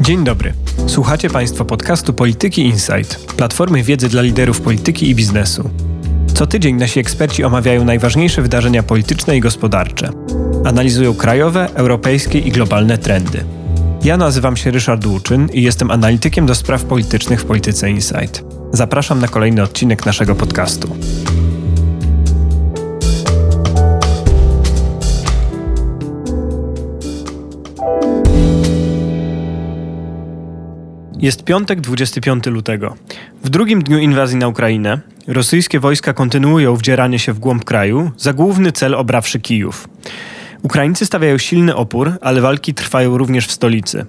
Dzień dobry. Słuchacie Państwo podcastu Polityki Insight, platformy wiedzy dla liderów polityki i biznesu. Co tydzień nasi eksperci omawiają najważniejsze wydarzenia polityczne i gospodarcze. Analizują krajowe, europejskie i globalne trendy. Ja nazywam się Ryszard Łuczyn i jestem analitykiem do spraw politycznych w Polityce Insight. Zapraszam na kolejny odcinek naszego podcastu. Jest piątek, 25 lutego. W drugim dniu inwazji na Ukrainę rosyjskie wojska kontynuują wdzieranie się w głąb kraju, za główny cel obrawszy Kijów. Ukraińcy stawiają silny opór, ale walki trwają również w stolicy.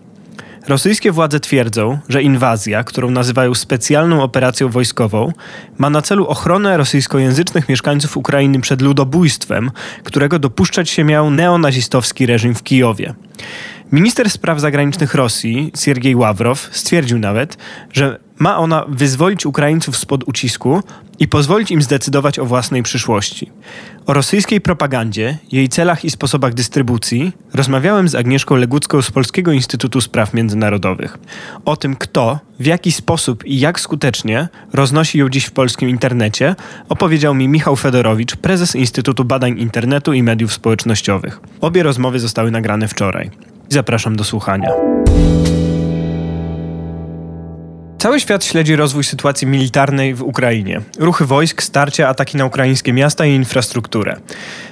Rosyjskie władze twierdzą, że inwazja, którą nazywają specjalną operacją wojskową, ma na celu ochronę rosyjskojęzycznych mieszkańców Ukrainy przed ludobójstwem, którego dopuszczać się miał neonazistowski reżim w Kijowie. Minister spraw zagranicznych Rosji, Siergiej Ławrow, stwierdził nawet, że ma ona wyzwolić Ukraińców spod ucisku i pozwolić im zdecydować o własnej przyszłości. O rosyjskiej propagandzie, jej celach i sposobach dystrybucji rozmawiałem z Agnieszką Legucką z Polskiego Instytutu Spraw Międzynarodowych. O tym, kto, w jaki sposób i jak skutecznie roznosi ją dziś w polskim internecie, opowiedział mi Michał Fedorowicz, prezes Instytutu Badań Internetu i Mediów Społecznościowych. Obie rozmowy zostały nagrane wczoraj. Zapraszam do słuchania. Cały świat śledzi rozwój sytuacji militarnej w Ukrainie. Ruchy wojsk, starcia, ataki na ukraińskie miasta i infrastrukturę.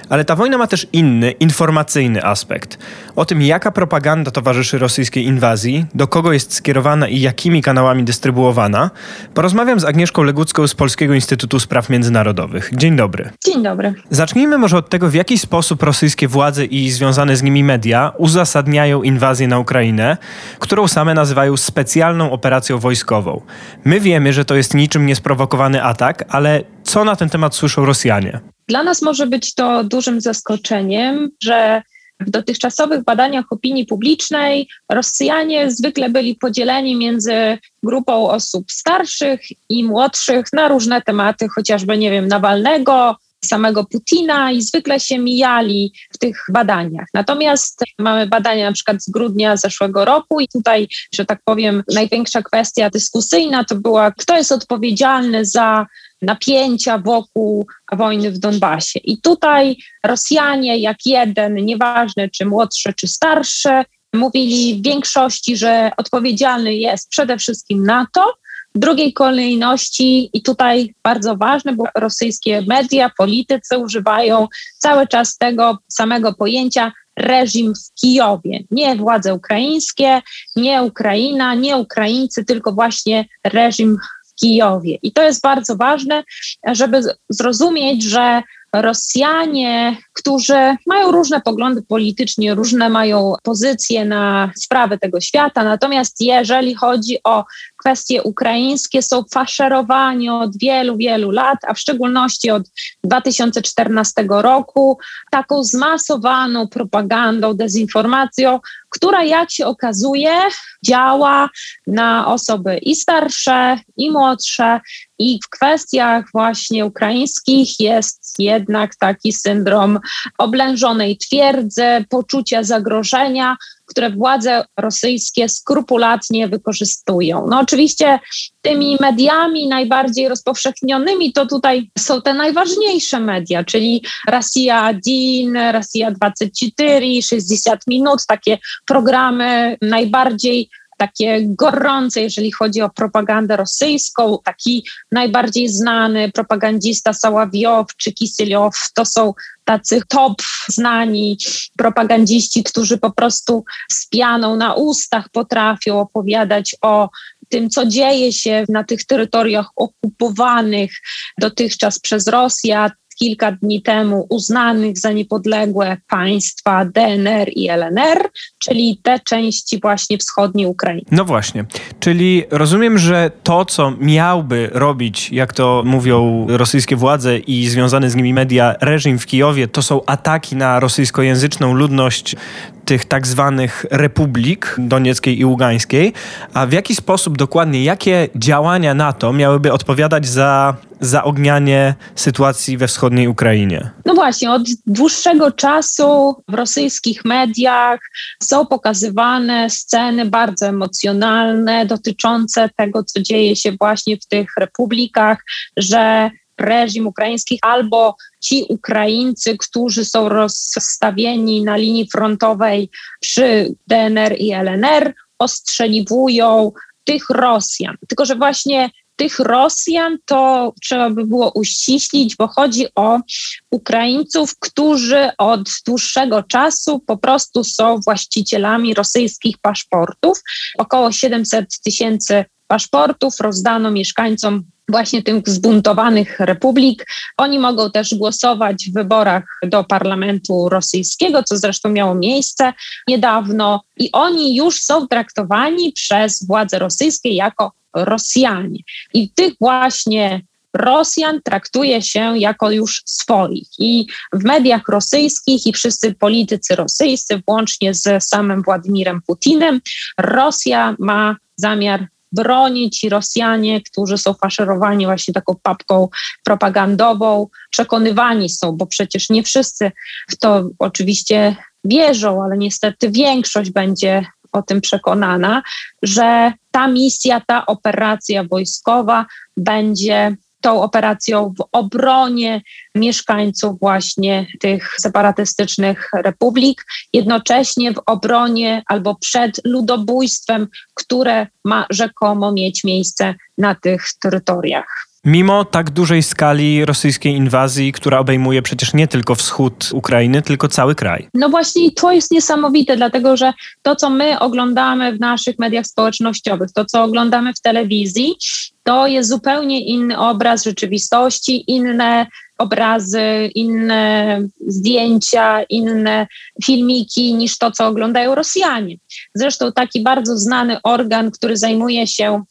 Ale ta wojna ma też inny, informacyjny aspekt. O tym, jaka propaganda towarzyszy rosyjskiej inwazji, do kogo jest skierowana i jakimi kanałami dystrybuowana, porozmawiam z Agnieszką Legucką z Polskiego Instytutu Spraw Międzynarodowych. Dzień dobry. Dzień dobry. Zacznijmy może od tego, w jaki sposób rosyjskie władze i związane z nimi media uzasadniają inwazję na Ukrainę, którą same nazywają specjalną operacją wojskową. My wiemy, że to jest niczym niesprowokowany atak, ale co na ten temat słyszą Rosjanie? Dla nas może być to dużym zaskoczeniem, że w dotychczasowych badaniach opinii publicznej Rosjanie zwykle byli podzieleni między grupą osób starszych i młodszych na różne tematy, chociażby, nie wiem, Nawalnego, samego Putina i zwykle się mijali w tych badaniach. Natomiast mamy badania na przykład z grudnia zeszłego roku i tutaj, że tak powiem, największa kwestia dyskusyjna to była, kto jest odpowiedzialny za napięcia wokół wojny w Donbasie. I tutaj Rosjanie, jak jeden, nieważne czy młodszy, czy starszy, mówili w większości, że odpowiedzialny jest przede wszystkim NATO, w drugiej kolejności, i tutaj bardzo ważne, bo rosyjskie media, politycy używają cały czas tego samego pojęcia reżim w Kijowie. Nie władze ukraińskie, nie Ukraina, nie Ukraińcy, tylko właśnie reżim Kijowie. I to jest bardzo ważne, żeby zrozumieć, że Rosjanie, którzy mają różne poglądy polityczne, różne mają pozycje na sprawy tego świata, natomiast jeżeli chodzi o kwestie ukraińskie, są faszerowani od wielu, wielu lat, a w szczególności od 2014 roku, taką zmasowaną propagandą, dezinformacją, która jak się okazuje działa na osoby i starsze, i młodsze, i w kwestiach właśnie ukraińskich jest jednak taki syndrom oblężonej twierdzy, poczucia zagrożenia, które władze rosyjskie skrupulatnie wykorzystują. No oczywiście tymi mediami najbardziej rozpowszechnionymi to tutaj są te najważniejsze media, czyli Rosja 1, Rosja 24, 60 minut, takie programy najbardziej takie gorące, jeżeli chodzi o propagandę rosyjską. Taki najbardziej znany propagandista Saławiow czy Kisyliow to są tacy top znani propagandziści, którzy po prostu z pianą na ustach potrafią opowiadać o tym, co dzieje się na tych terytoriach okupowanych dotychczas przez Rosję, kilka dni temu uznanych za niepodległe państwa DNR i LNR, czyli te części właśnie wschodniej Ukrainy. No właśnie, czyli rozumiem, że to, co miałby robić, jak to mówią rosyjskie władze i związane z nimi media, reżim w Kijowie, to są ataki na rosyjskojęzyczną ludność tych tak zwanych republik donieckiej i ługańskiej, a w jaki sposób dokładnie, jakie działania NATO miałyby odpowiadać za zaognianie sytuacji we wschodniej Ukrainie? No właśnie, od dłuższego czasu w rosyjskich mediach są pokazywane sceny bardzo emocjonalne dotyczące tego, co dzieje się właśnie w tych republikach, że reżim ukraiński albo ci Ukraińcy, którzy są rozstawieni na linii frontowej przy DNR i LNR, ostrzeliwują tych Rosjan. Tylko, że właśnie tych Rosjan to trzeba by było uściślić, bo chodzi o Ukraińców, którzy od dłuższego czasu po prostu są właścicielami rosyjskich paszportów. Około 700 tysięcy paszportów rozdano mieszkańcom właśnie tych zbuntowanych republik. Oni mogą też głosować w wyborach do parlamentu rosyjskiego, co zresztą miało miejsce niedawno, i oni już są traktowani przez władze rosyjskie jako Rosjanie. I tych właśnie Rosjan traktuje się jako już swoich. I w mediach rosyjskich i wszyscy politycy rosyjscy, włącznie z samym Władimirem Putinem, Rosja ma zamiar bronić i Rosjanie, którzy są faszerowani właśnie taką papką propagandową, przekonywani są, bo przecież nie wszyscy w to oczywiście wierzą, ale niestety większość będzie o tym przekonana, że ta misja, ta operacja wojskowa będzie tą operacją w obronie mieszkańców właśnie tych separatystycznych republik, jednocześnie w obronie albo przed ludobójstwem, które ma rzekomo mieć miejsce na tych terytoriach. Mimo tak dużej skali rosyjskiej inwazji, która obejmuje przecież nie tylko wschód Ukrainy, tylko cały kraj. No właśnie to jest niesamowite, dlatego że to, co my oglądamy w naszych mediach społecznościowych, to, co oglądamy w telewizji, to jest zupełnie inny obraz rzeczywistości, inne obrazy, inne zdjęcia, inne filmiki niż to, co oglądają Rosjanie. Zresztą taki bardzo znany organ, który zajmuje się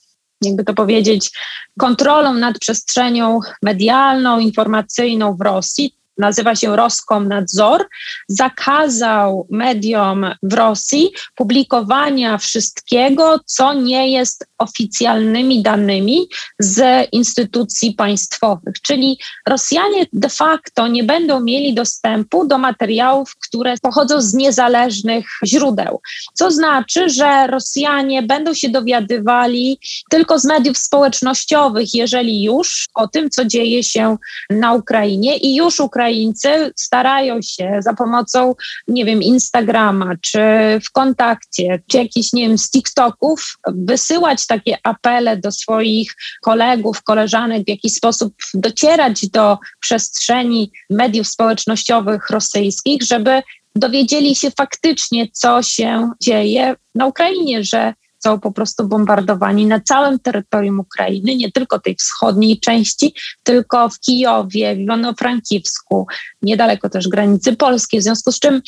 jakby to powiedzieć, kontrolą nad przestrzenią medialną, informacyjną w Rosji, nazywa się Roskomnadzor, zakazał mediom w Rosji publikowania wszystkiego, co nie jest oficjalnymi danymi z instytucji państwowych. Czyli Rosjanie de facto nie będą mieli dostępu do materiałów, które pochodzą z niezależnych źródeł. Co znaczy, że Rosjanie będą się dowiadywali tylko z mediów społecznościowych, jeżeli już o tym, co dzieje się na Ukrainie i już Ukraińcy starają się za pomocą, nie wiem, Instagrama, czy w kontakcie, czy jakichś, nie wiem, z TikToków wysyłać takie apele do swoich kolegów, koleżanek, w jakiś sposób docierać do przestrzeni mediów społecznościowych rosyjskich, żeby dowiedzieli się faktycznie, co się dzieje na Ukrainie, że są po prostu bombardowani na całym terytorium Ukrainy, nie tylko tej wschodniej części, tylko w Kijowie, w Iwano-Frankiwsku, niedaleko też granicy polskiej, w związku z czym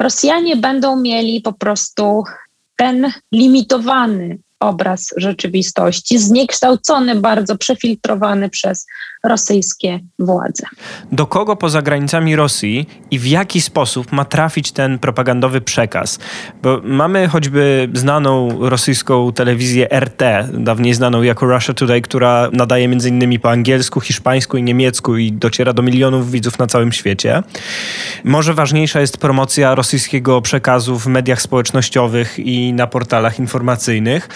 Rosjanie będą mieli po prostu ten limitowany obraz rzeczywistości, zniekształcony, bardzo przefiltrowany przez rosyjskie władze. Do kogo poza granicami Rosji i w jaki sposób ma trafić ten propagandowy przekaz? Bo mamy choćby znaną rosyjską telewizję RT, dawniej znaną jako Russia Today, która nadaje między innymi po angielsku, hiszpańsku i niemiecku i dociera do milionów widzów na całym świecie. Może ważniejsza jest promocja rosyjskiego przekazu w mediach społecznościowych i na portalach informacyjnych,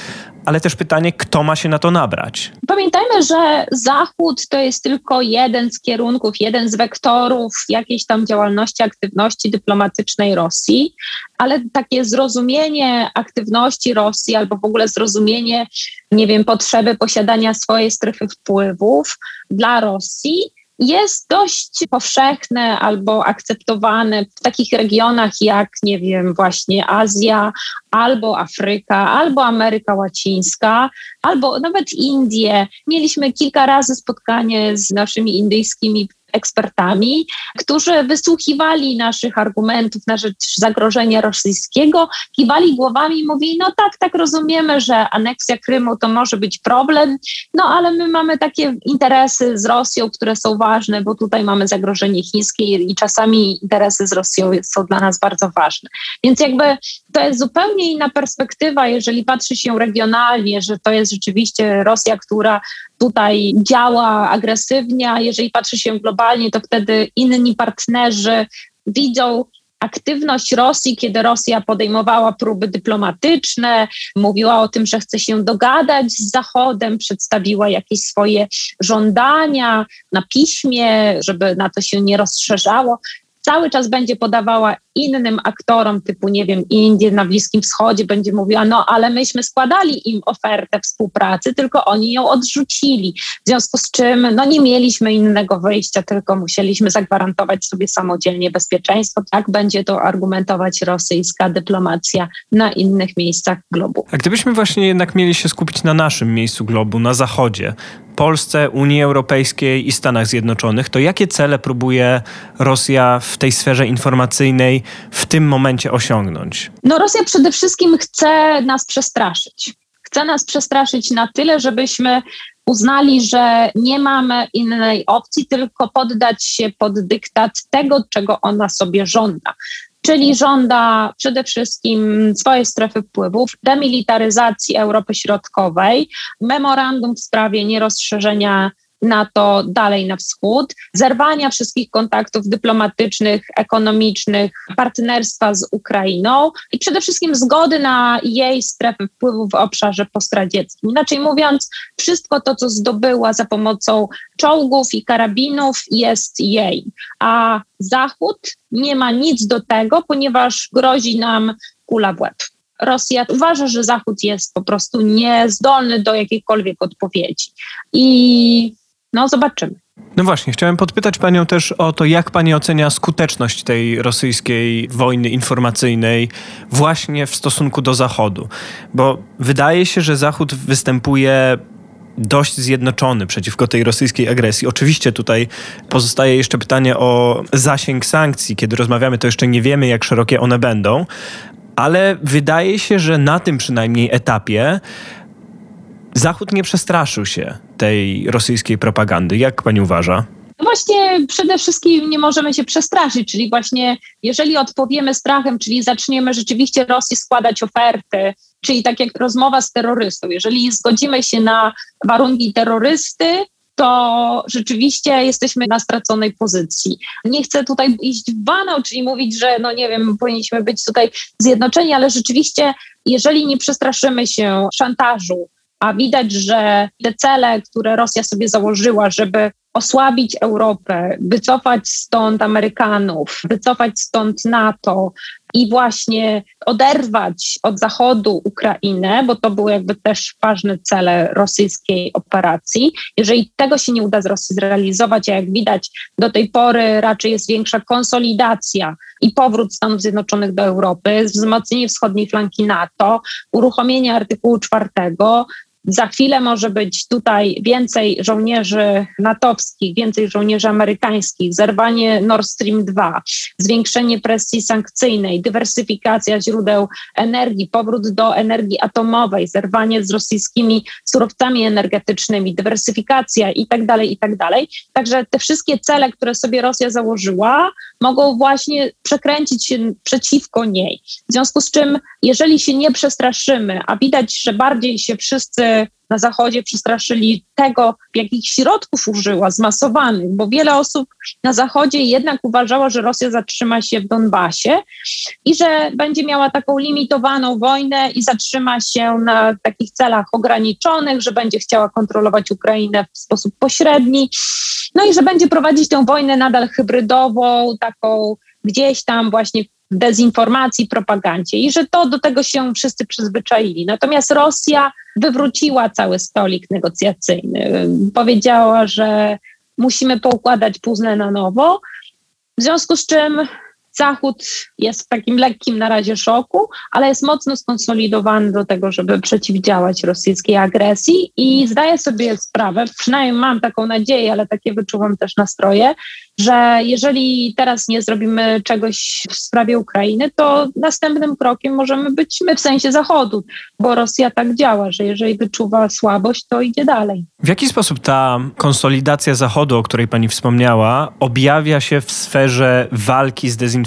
ale też pytanie, kto ma się na to nabrać? Pamiętajmy, że Zachód to jest tylko jeden z kierunków, jeden z wektorów jakiejś tam działalności, aktywności dyplomatycznej Rosji, ale takie zrozumienie aktywności Rosji albo w ogóle zrozumienie, nie wiem, potrzeby posiadania swojej strefy wpływów dla Rosji jest dość powszechne albo akceptowane w takich regionach jak, nie wiem, właśnie Azja, albo Afryka, albo Ameryka Łacińska, albo nawet Indie. Mieliśmy kilka razy spotkanie z naszymi indyjskimi ekspertami, którzy wysłuchiwali naszych argumentów na rzecz zagrożenia rosyjskiego, kiwali głowami i mówili, no tak, tak rozumiemy, że aneksja Krymu to może być problem, no ale my mamy takie interesy z Rosją, które są ważne, bo tutaj mamy zagrożenie chińskie i czasami interesy z Rosją są dla nas bardzo ważne. Więc jakby to jest zupełnie inna perspektywa, jeżeli patrzy się regionalnie, że to jest rzeczywiście Rosja, która tutaj działa agresywnie, a jeżeli patrzy się globalnie, to wtedy inni partnerzy widzą aktywność Rosji, kiedy Rosja podejmowała próby dyplomatyczne, mówiła o tym, że chce się dogadać z Zachodem, przedstawiła jakieś swoje żądania na piśmie, żeby na to się nie rozszerzało cały czas będzie podawała innym aktorom typu, nie wiem, Indie na Bliskim Wschodzie, będzie mówiła, no ale myśmy składali im ofertę współpracy, tylko oni ją odrzucili. W związku z czym, no nie mieliśmy innego wyjścia, tylko musieliśmy zagwarantować sobie samodzielnie bezpieczeństwo. Tak będzie to argumentować rosyjska dyplomacja na innych miejscach globu. A gdybyśmy właśnie jednak mieli się skupić na naszym miejscu globu, na Zachodzie, Polsce, Unii Europejskiej i Stanach Zjednoczonych, to jakie cele próbuje Rosja w tej sferze informacyjnej w tym momencie osiągnąć? No Rosja przede wszystkim chce nas przestraszyć. Chce nas przestraszyć na tyle, żebyśmy uznali, że nie mamy innej opcji, tylko poddać się pod dyktat tego, czego ona sobie żąda czyli żąda przede wszystkim swojej strefy wpływów, demilitaryzacji Europy Środkowej, memorandum w sprawie nierozszerzenia NATO dalej na wschód, zerwania wszystkich kontaktów dyplomatycznych, ekonomicznych, partnerstwa z Ukrainą i przede wszystkim zgody na jej strefy wpływu w obszarze postradzieckim. Inaczej mówiąc, wszystko to, co zdobyła za pomocą czołgów i karabinów, jest jej, a Zachód nie ma nic do tego, ponieważ grozi nam kula w łeb. Rosja uważa, że Zachód jest po prostu niezdolny do jakiejkolwiek odpowiedzi. I no, zobaczymy. No właśnie, chciałem podpytać Panią też o to, jak Pani ocenia skuteczność tej rosyjskiej wojny informacyjnej właśnie w stosunku do Zachodu. Bo wydaje się, że Zachód występuje dość zjednoczony przeciwko tej rosyjskiej agresji. Oczywiście tutaj pozostaje jeszcze pytanie o zasięg sankcji. Kiedy rozmawiamy, to jeszcze nie wiemy, jak szerokie one będą, ale wydaje się, że na tym przynajmniej etapie Zachód nie przestraszył się tej rosyjskiej propagandy. Jak pani uważa? No właśnie przede wszystkim nie możemy się przestraszyć, czyli właśnie jeżeli odpowiemy strachem, czyli zaczniemy rzeczywiście Rosji składać oferty, czyli tak jak rozmowa z terrorystą, jeżeli zgodzimy się na warunki terrorysty, to rzeczywiście jesteśmy na straconej pozycji. Nie chcę tutaj iść w banał, czyli mówić, że no nie wiem, powinniśmy być tutaj zjednoczeni, ale rzeczywiście, jeżeli nie przestraszymy się szantażu, a widać, że te cele, które Rosja sobie założyła, żeby osłabić Europę, wycofać stąd Amerykanów, wycofać stąd NATO i właśnie oderwać od Zachodu Ukrainę, bo to były jakby też ważne cele rosyjskiej operacji. Jeżeli tego się nie uda z Rosji zrealizować, a jak widać do tej pory raczej jest większa konsolidacja i powrót Stanów Zjednoczonych do Europy, wzmocnienie wschodniej flanki NATO, uruchomienie artykułu czwartego, za chwilę może być tutaj więcej żołnierzy natowskich, więcej żołnierzy amerykańskich, zerwanie Nord Stream 2, zwiększenie presji sankcyjnej, dywersyfikacja źródeł energii, powrót do energii atomowej, zerwanie z rosyjskimi surowcami energetycznymi, dywersyfikacja i tak dalej, i tak. Także te wszystkie cele, które sobie Rosja założyła, mogą właśnie przekręcić się przeciwko niej. W związku z czym, jeżeli się nie przestraszymy, a widać, że bardziej się wszyscy na Zachodzie przestraszyli tego, jakich środków użyła, zmasowanych, bo wiele osób na Zachodzie jednak uważało, że Rosja zatrzyma się w Donbasie i że będzie miała taką limitowaną wojnę i zatrzyma się na takich celach ograniczonych, że będzie chciała kontrolować Ukrainę w sposób pośredni, no i że będzie prowadzić tę wojnę nadal hybrydową, taką gdzieś tam właśnie dezinformacji, propagandzie i że to do tego się wszyscy przyzwyczaili. Natomiast Rosja wywróciła cały stolik negocjacyjny. Powiedziała, że musimy poukładać puzzle na nowo, w związku z czym Zachód jest w takim lekkim na razie szoku, ale jest mocno skonsolidowany do tego, żeby przeciwdziałać rosyjskiej agresji i zdaję sobie sprawę, przynajmniej mam taką nadzieję, ale takie wyczuwam też nastroje, że jeżeli teraz nie zrobimy czegoś w sprawie Ukrainy, to następnym krokiem możemy być my w sensie Zachodu, bo Rosja tak działa, że jeżeli wyczuwa słabość, to idzie dalej. W jaki sposób ta konsolidacja Zachodu, o której pani wspomniała, objawia się w sferze walki z dezinformacją?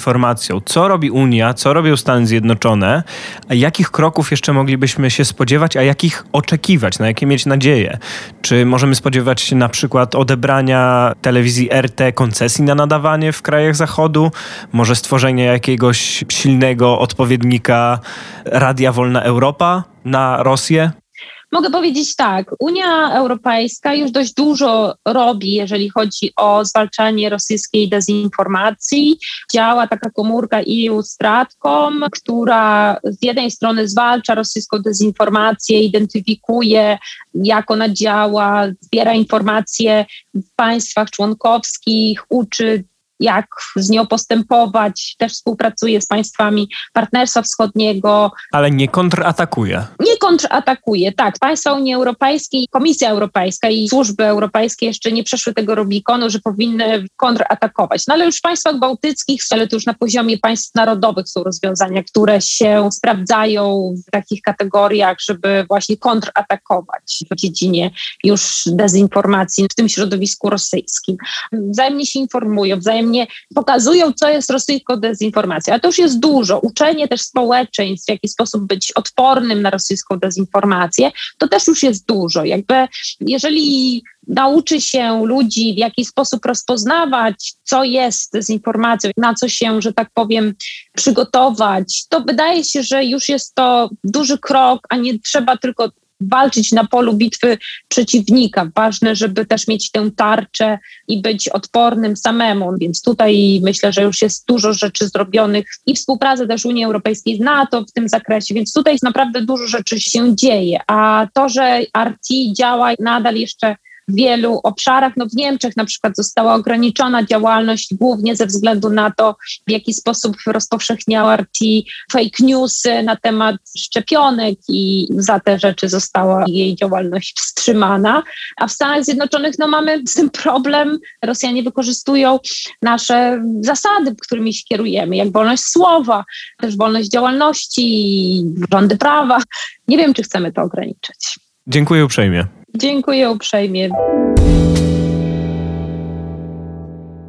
Co robi Unia, co robią Stany Zjednoczone, a jakich kroków jeszcze moglibyśmy się spodziewać, a jakich oczekiwać, na jakie mieć nadzieję? Czy możemy spodziewać się na przykład odebrania telewizji RT koncesji na nadawanie w krajach Zachodu, może stworzenia jakiegoś silnego odpowiednika Radia Wolna Europa na Rosję? Mogę powiedzieć tak, Unia Europejska już dość dużo robi, jeżeli chodzi o zwalczanie rosyjskiej dezinformacji. Działa taka komórka EU Stratcom, która z jednej strony zwalcza rosyjską dezinformację, identyfikuje, jak ona działa, zbiera informacje w państwach członkowskich, uczy jak z nią postępować, też współpracuje z państwami Partnerstwa Wschodniego. Ale nie kontratakuje. Nie kontratakuje, tak. Państwa Unii Europejskiej, Komisja Europejska i służby europejskie jeszcze nie przeszły tego Rubikonu, że powinny kontratakować. No ale już w państwach bałtyckich, ale to już na poziomie państw narodowych są rozwiązania, które się sprawdzają w takich kategoriach, żeby właśnie kontratakować w dziedzinie już dezinformacji w tym środowisku rosyjskim. Wzajemnie się informują, wzajemnie wzajemnie pokazują, co jest rosyjską dezinformacją. A to już jest dużo. Uczenie też społeczeństw, w jaki sposób być odpornym na rosyjską dezinformację, to też już jest dużo. Jakby jeżeli nauczy się ludzi, w jaki sposób rozpoznawać, co jest dezinformacją, na co się, że tak powiem, przygotować, to wydaje się, że już jest to duży krok, a nie trzeba tylko walczyć na polu bitwy przeciwnika. Ważne, żeby też mieć tę tarczę i być odpornym samemu. Więc tutaj myślę, że już jest dużo rzeczy zrobionych i współpraca też Unii Europejskiej z NATO w tym zakresie, więc tutaj naprawdę dużo rzeczy się dzieje. A to, że RT działa nadal jeszcze w wielu obszarach. No w Niemczech na przykład została ograniczona działalność głównie ze względu na to, w jaki sposób rozpowszechniała RT fake newsy na temat szczepionek i za te rzeczy została jej działalność wstrzymana. A w Stanach Zjednoczonych no mamy z tym problem. Rosjanie wykorzystują nasze zasady, którymi się kierujemy, jak wolność słowa, też wolność działalności, rządy prawa. Nie wiem, czy chcemy to ograniczyć. Dziękuję uprzejmie. Dziękuję uprzejmie.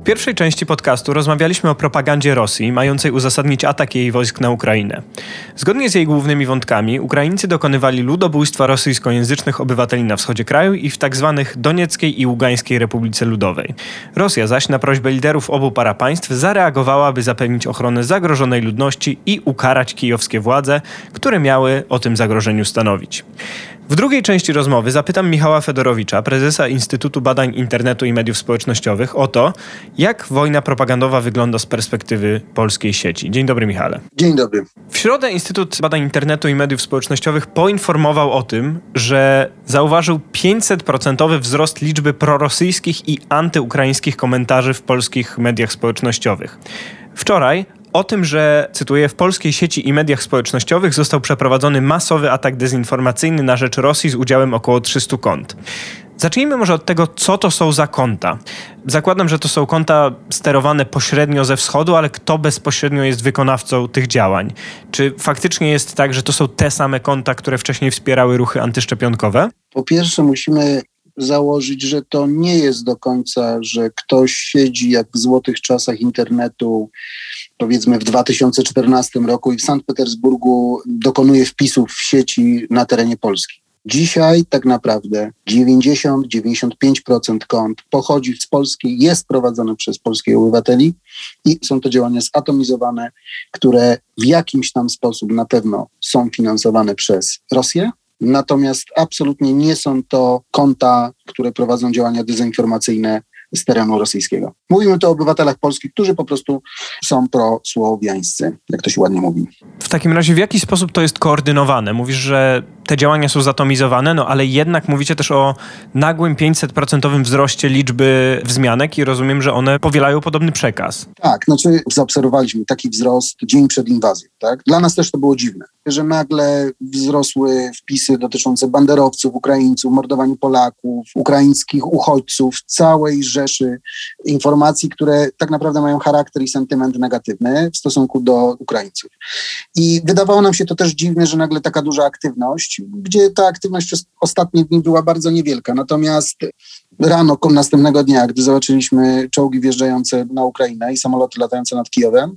W pierwszej części podcastu rozmawialiśmy o propagandzie Rosji, mającej uzasadnić atak jej wojsk na Ukrainę. Zgodnie z jej głównymi wątkami, Ukraińcy dokonywali ludobójstwa rosyjskojęzycznych obywateli na wschodzie kraju i w tzw. Tak Donieckiej i Ługańskiej Republice Ludowej. Rosja zaś na prośbę liderów obu parapaństw zareagowała, by zapewnić ochronę zagrożonej ludności i ukarać kijowskie władze, które miały o tym zagrożeniu stanowić. W drugiej części rozmowy zapytam Michała Fedorowicza, prezesa Instytutu Badań Internetu i Mediów Społecznościowych, o to, jak wojna propagandowa wygląda z perspektywy polskiej sieci. Dzień dobry, Michale. Dzień dobry. W środę Instytut Badań Internetu i Mediów Społecznościowych poinformował o tym, że zauważył 500% wzrost liczby prorosyjskich i antyukraińskich komentarzy w polskich mediach społecznościowych. Wczoraj o tym, że, cytuję, w polskiej sieci i mediach społecznościowych został przeprowadzony masowy atak dezinformacyjny na rzecz Rosji z udziałem około 300 kont. Zacznijmy może od tego, co to są za konta. Zakładam, że to są konta sterowane pośrednio ze wschodu, ale kto bezpośrednio jest wykonawcą tych działań? Czy faktycznie jest tak, że to są te same konta, które wcześniej wspierały ruchy antyszczepionkowe? Po pierwsze, musimy założyć, że to nie jest do końca, że ktoś siedzi jak w złotych czasach internetu powiedzmy w 2014 roku i w Sankt Petersburgu dokonuje wpisów w sieci na terenie Polski. Dzisiaj tak naprawdę 90-95% kont pochodzi z Polski, jest prowadzone przez polskich obywateli i są to działania zatomizowane, które w jakimś tam sposób na pewno są finansowane przez Rosję. Natomiast absolutnie nie są to konta, które prowadzą działania dezinformacyjne z terenu rosyjskiego. Mówimy tu o obywatelach polskich, którzy po prostu są prosłowiańscy, jak to się ładnie mówi. W takim razie w jaki sposób to jest koordynowane? Mówisz, że te działania są zatomizowane, no ale jednak mówicie też o nagłym 500% wzroście liczby wzmianek i rozumiem, że one powielają podobny przekaz. Tak, znaczy zaobserwowaliśmy taki wzrost dzień przed inwazją. Tak? Dla nas też to było dziwne, że nagle wzrosły wpisy dotyczące banderowców, Ukraińców, mordowaniu Polaków, ukraińskich uchodźców, całej rzeszy informacji, które tak naprawdę mają charakter i sentyment negatywny w stosunku do Ukraińców. I wydawało nam się to też dziwne, że nagle taka duża aktywność, gdzie ta aktywność przez ostatnie dni była bardzo niewielka. Natomiast rano następnego dnia, gdy zobaczyliśmy czołgi wjeżdżające na Ukrainę i samoloty latające nad Kijowem,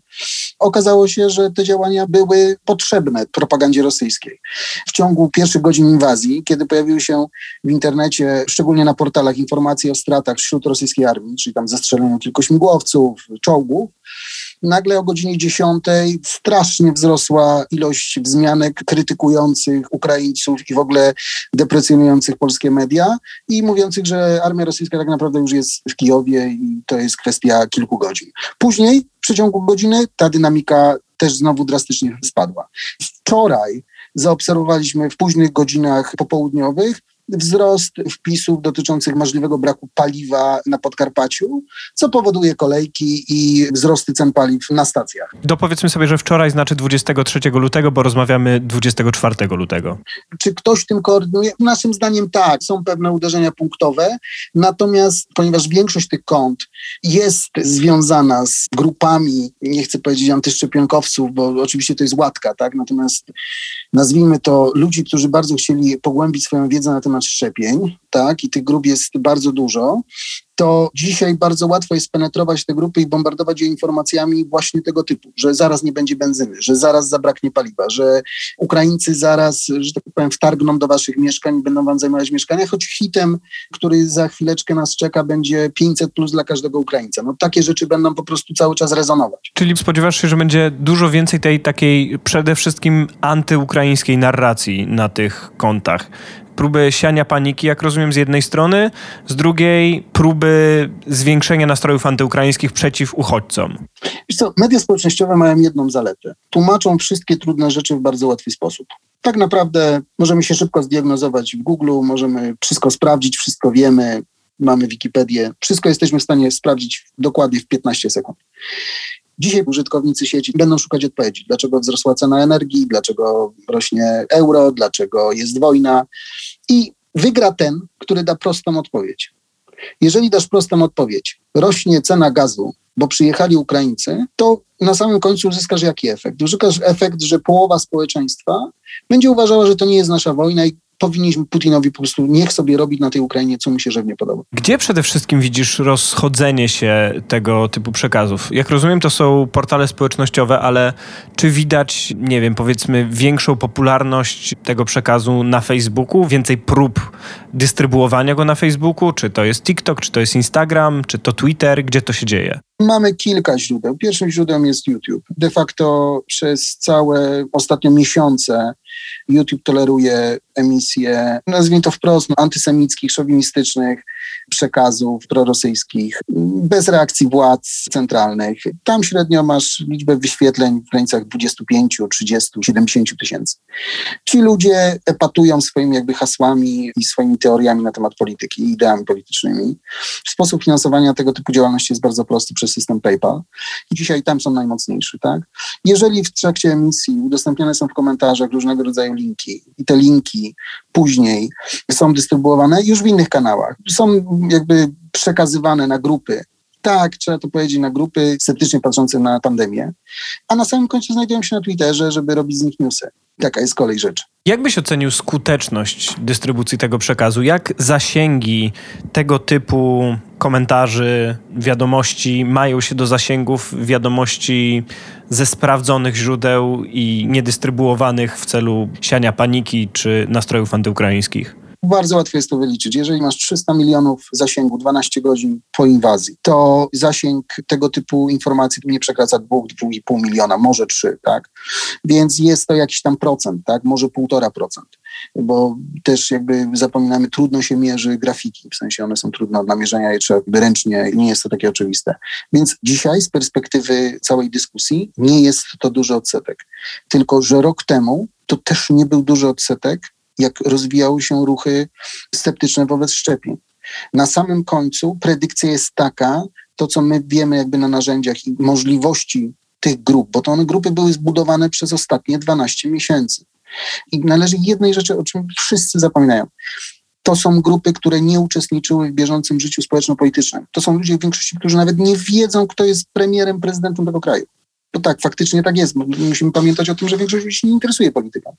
okazało się, że te działania były potrzebne propagandzie rosyjskiej. W ciągu pierwszych godzin inwazji, kiedy pojawiły się w internecie, szczególnie na portalach, informacje o stratach wśród rosyjskiej armii, czyli tam zestrzeleniu kilku śmigłowców, czołgów, nagle o godzinie 10 strasznie wzrosła ilość wzmianek krytykujących Ukraińców i w ogóle deprecjonujących polskie media i mówiących, że armia rosyjska tak naprawdę już jest w Kijowie i to jest kwestia kilku godzin. Później, w przeciągu godziny, ta dynamika też znowu drastycznie spadła. Wczoraj zaobserwowaliśmy w późnych godzinach popołudniowych wzrost wpisów dotyczących możliwego braku paliwa na Podkarpaciu, co powoduje kolejki i wzrosty cen paliw na stacjach. Dopowiedzmy sobie, że wczoraj znaczy 23 lutego, bo rozmawiamy 24 lutego. Czy ktoś tym koordynuje? Naszym zdaniem tak, są pewne uderzenia punktowe, natomiast ponieważ większość tych kont jest związana z grupami, nie chcę powiedzieć antyszczepionkowców, bo oczywiście to jest łatka, tak? natomiast nazwijmy to ludzi, którzy bardzo chcieli pogłębić swoją wiedzę na temat szczepień, tak, i tych grup jest bardzo dużo, to dzisiaj bardzo łatwo jest penetrować te grupy i bombardować je informacjami właśnie tego typu, że zaraz nie będzie benzyny, że zaraz zabraknie paliwa, że Ukraińcy zaraz, że tak powiem, wtargną do waszych mieszkań i będą wam zajmować mieszkania, choć hitem, który za chwileczkę nas czeka, będzie 500 plus dla każdego Ukraińca. No takie rzeczy będą po prostu cały czas rezonować. Czyli spodziewasz się, że będzie dużo więcej tej takiej przede wszystkim antyukraińskiej narracji na tych kontach próby siania paniki, jak rozumiem, z jednej strony, z drugiej próby zwiększenia nastrojów antyukraińskich przeciw uchodźcom. Wiesz co, media społecznościowe mają jedną zaletę. Tłumaczą wszystkie trudne rzeczy w bardzo łatwy sposób. Tak naprawdę możemy się szybko zdiagnozować w Google, możemy wszystko sprawdzić, wszystko wiemy, mamy Wikipedię, wszystko jesteśmy w stanie sprawdzić dokładnie w 15 sekund. Dzisiaj użytkownicy sieci będą szukać odpowiedzi, dlaczego wzrosła cena energii, dlaczego rośnie euro, dlaczego jest wojna. I wygra ten, który da prostą odpowiedź. Jeżeli dasz prostą odpowiedź, rośnie cena gazu, bo przyjechali Ukraińcy, to na samym końcu uzyskasz jaki efekt? Uzyskasz efekt, że połowa społeczeństwa będzie uważała, że to nie jest nasza wojna i powinniśmy Putinowi po prostu niech sobie robić na tej Ukrainie, co mu się żywnie podoba. Gdzie przede wszystkim widzisz rozchodzenie się tego typu przekazów? Jak rozumiem, to są portale społecznościowe, ale czy widać, nie wiem, powiedzmy większą popularność tego przekazu na Facebooku, więcej prób dystrybuowania go na Facebooku? Czy to jest TikTok, czy to jest Instagram, czy to Twitter? Gdzie to się dzieje? Mamy kilka źródeł. Pierwszym źródłem jest YouTube. De facto przez całe ostatnie miesiące YouTube toleruje emisję, nazwijmy to wprost, no, antysemickich, szowinistycznych przekazów prorosyjskich, bez reakcji władz centralnych. Tam średnio masz liczbę wyświetleń w granicach 25, 30, 70 tysięcy. Ci ludzie epatują swoimi jakby hasłami i swoimi teoriami na temat polityki i ideami politycznymi. Sposób finansowania tego typu działalności jest bardzo prosty przez system PayPal i dzisiaj tam są najmocniejsi. Tak? Jeżeli w trakcie emisji udostępniane są w komentarzach różnego rodzaju linki i te linki później są dystrybuowane już w innych kanałach, są jakby przekazywane na grupy tak, trzeba to powiedzieć, na grupy sceptycznie patrzące na pandemię, a na samym końcu znajdują się na Twitterze, żeby robić z nich newsy. Taka jest kolej rzeczy. Jak byś ocenił skuteczność dystrybucji tego przekazu? Jak zasięgi tego typu komentarzy, wiadomości mają się do zasięgów wiadomości ze sprawdzonych źródeł i niedystrybuowanych w celu siania paniki czy nastrojów antyukraińskich? Bardzo łatwo jest to wyliczyć. Jeżeli masz 300 milionów zasięgu 12 godzin po inwazji, to zasięg tego typu informacji nie przekracza 2-2,5 miliona, może 3, tak? Więc jest to jakiś tam procent, tak? Może 1,5%, bo też jakby zapominamy, trudno się mierzy grafiki, w sensie one są trudne od namierzenia, je trzeba ręcznie, nie jest to takie oczywiste. Więc dzisiaj z perspektywy całej dyskusji nie jest to duży odsetek. Tylko, że rok temu to też nie był duży odsetek jak rozwijały się ruchy sceptyczne wobec szczepień. Na samym końcu predykcja jest taka, to co my wiemy jakby na narzędziach i możliwości tych grup, bo to one grupy były zbudowane przez ostatnie 12 miesięcy. I należy jednej rzeczy, o czym wszyscy zapominają. To są grupy, które nie uczestniczyły w bieżącym życiu społeczno-politycznym. To są ludzie w większości, którzy nawet nie wiedzą, kto jest premierem, prezydentem tego kraju. To tak, faktycznie tak jest. Musimy pamiętać o tym, że większość ludzi się nie interesuje polityką.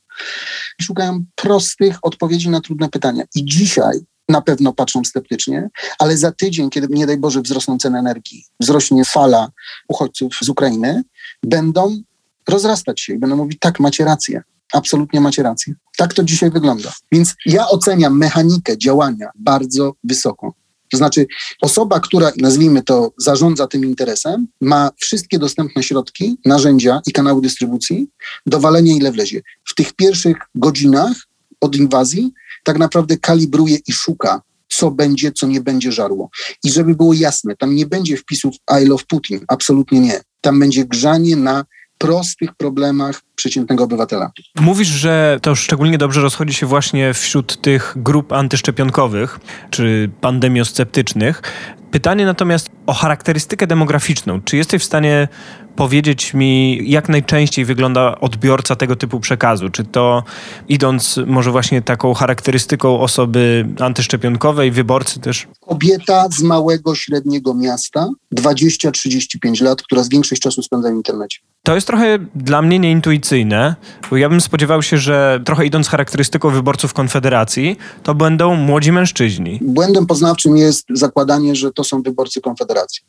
Szukają prostych odpowiedzi na trudne pytania. I dzisiaj na pewno patrzą sceptycznie, ale za tydzień, kiedy nie daj Boże wzrosną ceny energii, wzrośnie fala uchodźców z Ukrainy, będą rozrastać się i będą mówić, tak, macie rację, absolutnie macie rację. Tak to dzisiaj wygląda. Więc ja oceniam mechanikę działania bardzo wysoko. To znaczy, osoba, która, nazwijmy to, zarządza tym interesem, ma wszystkie dostępne środki, narzędzia i kanały dystrybucji do walenia ile wlezie. W tych pierwszych godzinach od inwazji tak naprawdę kalibruje i szuka, co będzie, co nie będzie żarło. I żeby było jasne, tam nie będzie wpisów I love Putin, absolutnie nie. Tam będzie grzanie na prostych problemach przeciętnego obywatela. Mówisz, że to szczególnie dobrze rozchodzi się właśnie wśród tych grup antyszczepionkowych czy pandemiosceptycznych. Pytanie natomiast o charakterystykę demograficzną. Czy jesteś w stanie powiedzieć mi, jak najczęściej wygląda odbiorca tego typu przekazu? Czy to idąc może właśnie taką charakterystyką osoby antyszczepionkowej, wyborcy też? Kobieta z małego, średniego miasta, 20-35 lat, która z większość czasu spędza w internecie. To jest trochę dla mnie nieintuicyjne, bo ja bym spodziewał się, że trochę idąc charakterystyką wyborców Konfederacji, to będą młodzi mężczyźni. Błędem poznawczym jest zakładanie, że to są wyborcy Konfederacji.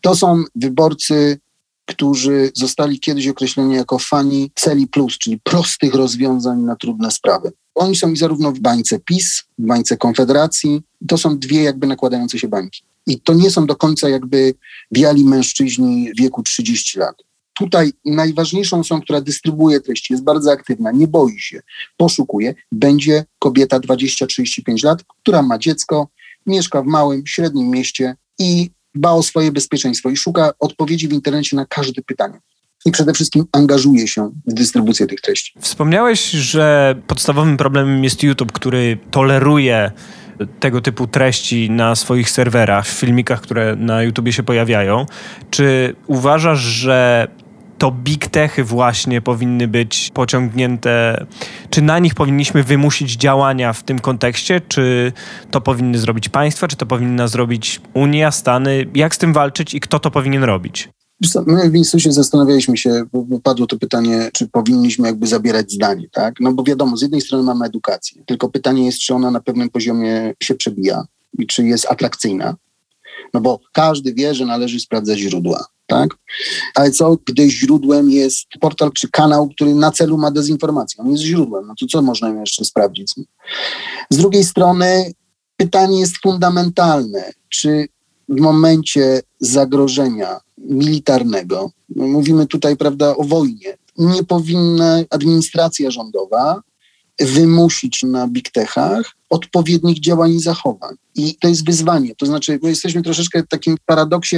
To są wyborcy którzy zostali kiedyś określeni jako fani celi plus, czyli prostych rozwiązań na trudne sprawy. Oni są zarówno w bańce PiS, w bańce Konfederacji. To są dwie jakby nakładające się bańki. I to nie są do końca jakby biali mężczyźni wieku 30 lat. Tutaj najważniejszą osobą, która dystrybuuje treści, jest bardzo aktywna, nie boi się, poszukuje, będzie kobieta 20-35 lat, która ma dziecko, mieszka w małym, średnim mieście i dba o swoje bezpieczeństwo i szuka odpowiedzi w internecie na każde pytanie. I przede wszystkim angażuje się w dystrybucję tych treści. Wspomniałeś, że podstawowym problemem jest YouTube, który toleruje tego typu treści na swoich serwerach, w filmikach, które na YouTubie się pojawiają. Czy uważasz, że to big techy właśnie powinny być pociągnięte, czy na nich powinniśmy wymusić działania w tym kontekście, czy to powinny zrobić państwa, czy to powinna zrobić Unia, Stany? Jak z tym walczyć i kto to powinien robić? My w instytucie zastanawialiśmy się, padło to pytanie, czy powinniśmy jakby zabierać zdanie, tak? No bo wiadomo, z jednej strony mamy edukację, tylko pytanie jest, czy ona na pewnym poziomie się przebija i czy jest atrakcyjna. No bo każdy wie, że należy sprawdzać źródła tak? Ale co, gdy źródłem jest portal czy kanał, który na celu ma dezinformację? On jest źródłem, no to co można jeszcze sprawdzić? Z drugiej strony pytanie jest fundamentalne, czy w momencie zagrożenia militarnego, no mówimy tutaj, prawda, o wojnie, nie powinna administracja rządowa wymusić na big techach odpowiednich działań i zachowań. I to jest wyzwanie. To znaczy, my jesteśmy troszeczkę w takim paradoksie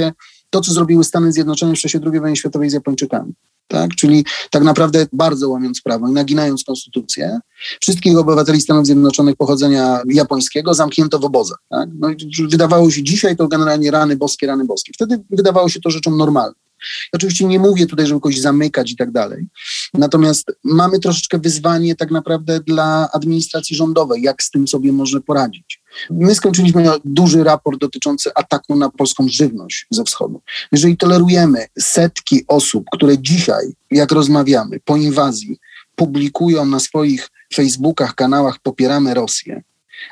to, co zrobiły Stany Zjednoczone w czasie II wojny światowej z Japończykami. Tak? Czyli tak naprawdę bardzo łamiąc prawo i naginając konstytucję, wszystkich obywateli Stanów Zjednoczonych pochodzenia japońskiego zamknięto w obozach. Tak? No, wydawało się dzisiaj to generalnie rany boskie, rany boskie. Wtedy wydawało się to rzeczą normalną. Oczywiście nie mówię tutaj, żeby kogoś zamykać i tak dalej. Natomiast mamy troszeczkę wyzwanie tak naprawdę dla administracji rządowej, jak z tym sobie może poradzić. My skończyliśmy duży raport dotyczący ataku na polską żywność ze wschodu. Jeżeli tolerujemy setki osób, które dzisiaj, jak rozmawiamy, po inwazji, publikują na swoich Facebookach, kanałach popieramy Rosję,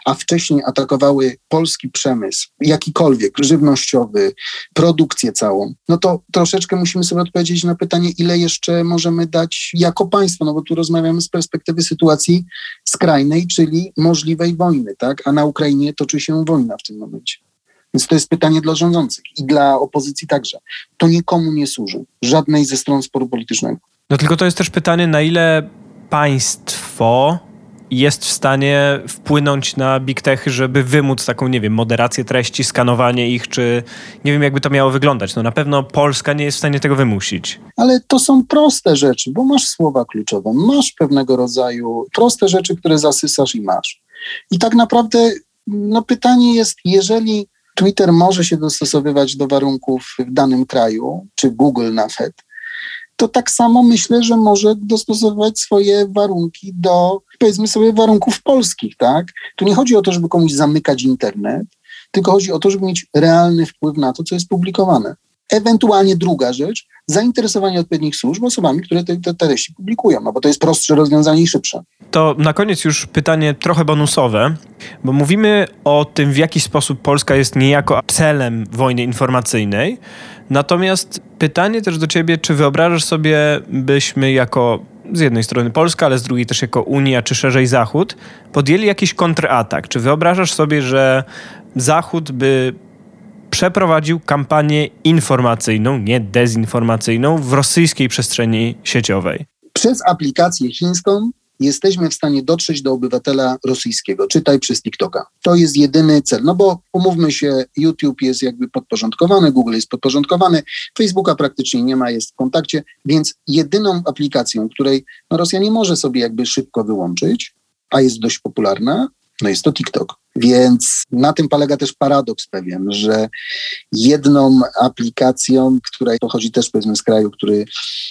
a wcześniej atakowały polski przemysł, jakikolwiek, żywnościowy, produkcję całą, no to troszeczkę musimy sobie odpowiedzieć na pytanie, ile jeszcze możemy dać jako państwo, no bo tu rozmawiamy z perspektywy sytuacji skrajnej, czyli możliwej wojny, tak? A na Ukrainie toczy się wojna w tym momencie. Więc to jest pytanie dla rządzących i dla opozycji także. To nikomu nie służy, żadnej ze stron sporu politycznego. No tylko to jest też pytanie, na ile państwo jest w stanie wpłynąć na big techy, żeby wymóc taką, nie wiem, moderację treści, skanowanie ich, czy nie wiem, jakby to miało wyglądać. No na pewno Polska nie jest w stanie tego wymusić. Ale to są proste rzeczy, bo masz słowa kluczowe, masz pewnego rodzaju proste rzeczy, które zasysasz i masz. I tak naprawdę no pytanie jest, jeżeli Twitter może się dostosowywać do warunków w danym kraju, czy Google nawet, to tak samo myślę, że może dostosować swoje warunki do, powiedzmy sobie, warunków polskich, tak? Tu nie chodzi o to, żeby komuś zamykać internet, tylko chodzi o to, żeby mieć realny wpływ na to, co jest publikowane. Ewentualnie druga rzecz, zainteresowanie odpowiednich służb osobami, które te, te treści publikują, no bo to jest prostsze rozwiązanie i szybsze. To na koniec już pytanie trochę bonusowe, bo mówimy o tym, w jaki sposób Polska jest niejako celem wojny informacyjnej. Natomiast pytanie też do ciebie, czy wyobrażasz sobie, byśmy jako z jednej strony Polska, ale z drugiej też jako Unia, czy szerzej Zachód, podjęli jakiś kontratak? Czy wyobrażasz sobie, że Zachód by przeprowadził kampanię informacyjną, nie dezinformacyjną, w rosyjskiej przestrzeni sieciowej? Przez aplikację chińską jesteśmy w stanie dotrzeć do obywatela rosyjskiego, czytaj przez TikToka. To jest jedyny cel, no bo umówmy się, YouTube jest jakby podporządkowany, Google jest podporządkowany, Facebooka praktycznie nie ma, jest w kontakcie, więc jedyną aplikacją, której no Rosja nie może sobie jakby szybko wyłączyć, a jest dość popularna, no jest to TikTok. Więc na tym polega też paradoks pewien, że jedną aplikacją, która pochodzi też powiedzmy z kraju, który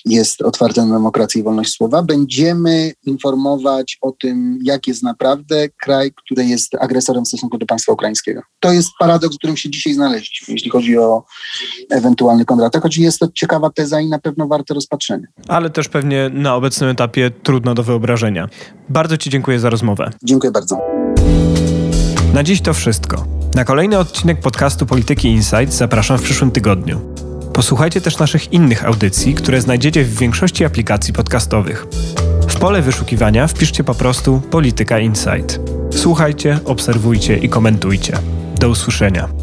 jest otwarty na demokrację i wolność słowa, będziemy informować o tym, jak jest naprawdę kraj, który jest agresorem w stosunku do państwa ukraińskiego. To jest paradoks, w którym się dzisiaj znaleźliśmy, jeśli chodzi o ewentualny kontratak, choć jest to ciekawa teza i na pewno warte rozpatrzenia. Ale też pewnie na obecnym etapie trudno do wyobrażenia. Bardzo Ci dziękuję za rozmowę. Dziękuję bardzo. Na dziś to wszystko. Na kolejny odcinek podcastu Polityki Insight zapraszam w przyszłym tygodniu. Posłuchajcie też naszych innych audycji, które znajdziecie w większości aplikacji podcastowych. W pole wyszukiwania wpiszcie po prostu Polityka Insight. Słuchajcie, obserwujcie i komentujcie. Do usłyszenia.